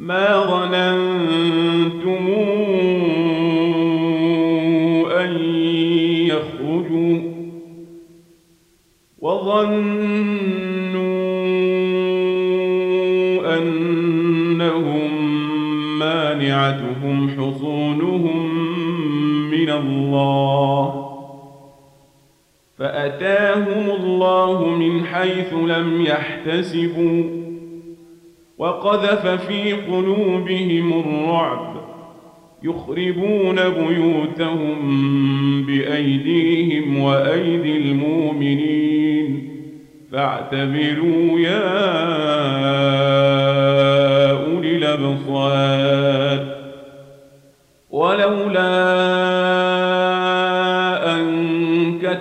ما ظننتم أن يخرجوا وظنوا أنهم مانعتهم حصونهم من الله فأتاهم الله من حيث لم يحتسبوا وقذف في قلوبهم الرعب يخربون بيوتهم بأيديهم وأيدي المؤمنين. فاعتبروا يا أولي الأبصار. ولولا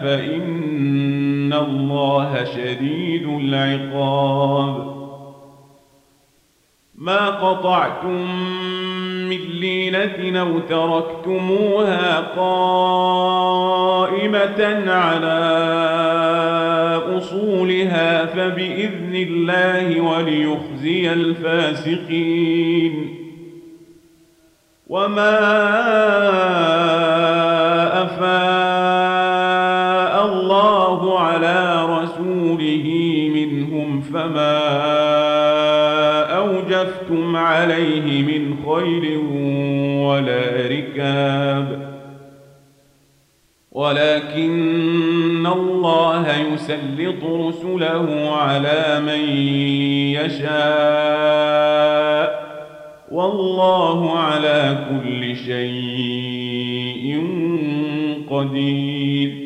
فإن الله شديد العقاب. ما قطعتم من لينة أو تركتموها قائمة على أصولها فبإذن الله وليخزي الفاسقين. وما أفاء الله على رسوله منهم فما أوجفتم عليه من خير ولا ركاب ولكن الله يسلط رسله على من يشاء والله على كل شيء قدير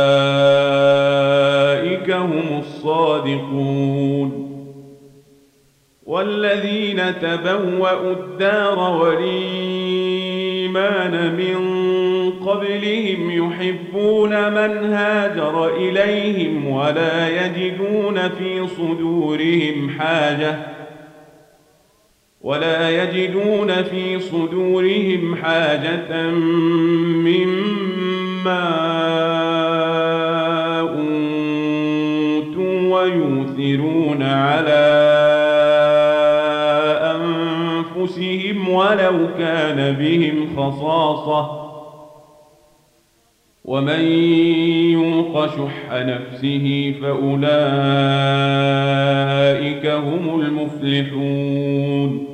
تبوأوا الدار والإيمان من قبلهم يحبون من هاجر إليهم ولا يجدون في صدورهم حاجة ولا يجدون في صدورهم حاجة مما أوتوا ويؤثرون على ولو كان بهم خصاصة ومن يوق شح نفسه فأولئك هم المفلحون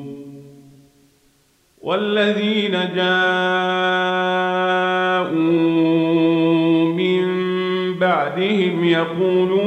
والذين جاءوا من بعدهم يقولون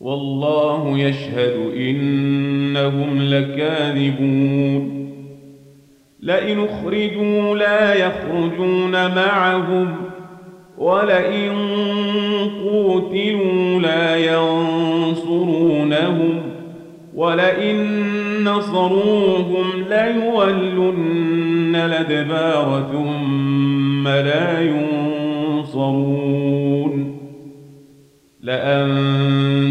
والله يشهد إنهم لكاذبون. لئن أخرجوا لا يخرجون معهم ولئن قوتلوا لا ينصرونهم ولئن نصروهم ليولن الأدبار ثم لا ينصرون.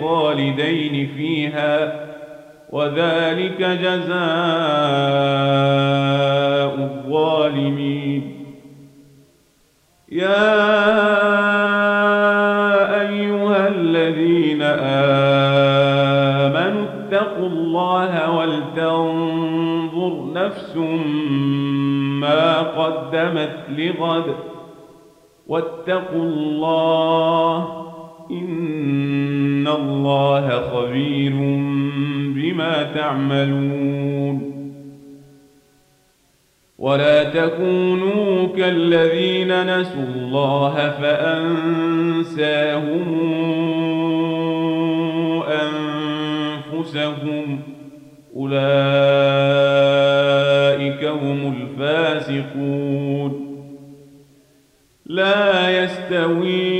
خالدين فيها وذلك جزاء الظالمين. يا أيها الذين آمنوا اتقوا الله ولتنظر نفس ما قدمت لغد واتقوا الله إن الله خبير بما تعملون ولا تكونوا كالذين نسوا الله فأنساهم أنفسهم أولئك هم الفاسقون لا يستوي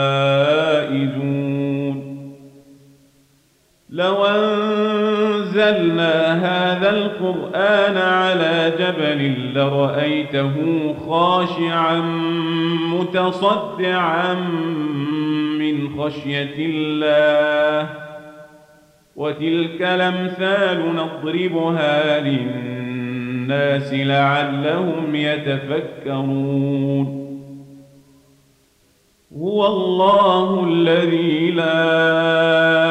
القرآن على جبل لرأيته خاشعا متصدعا من خشية الله. وتلك الأمثال نضربها للناس لعلهم يتفكرون. هو الله الذي لا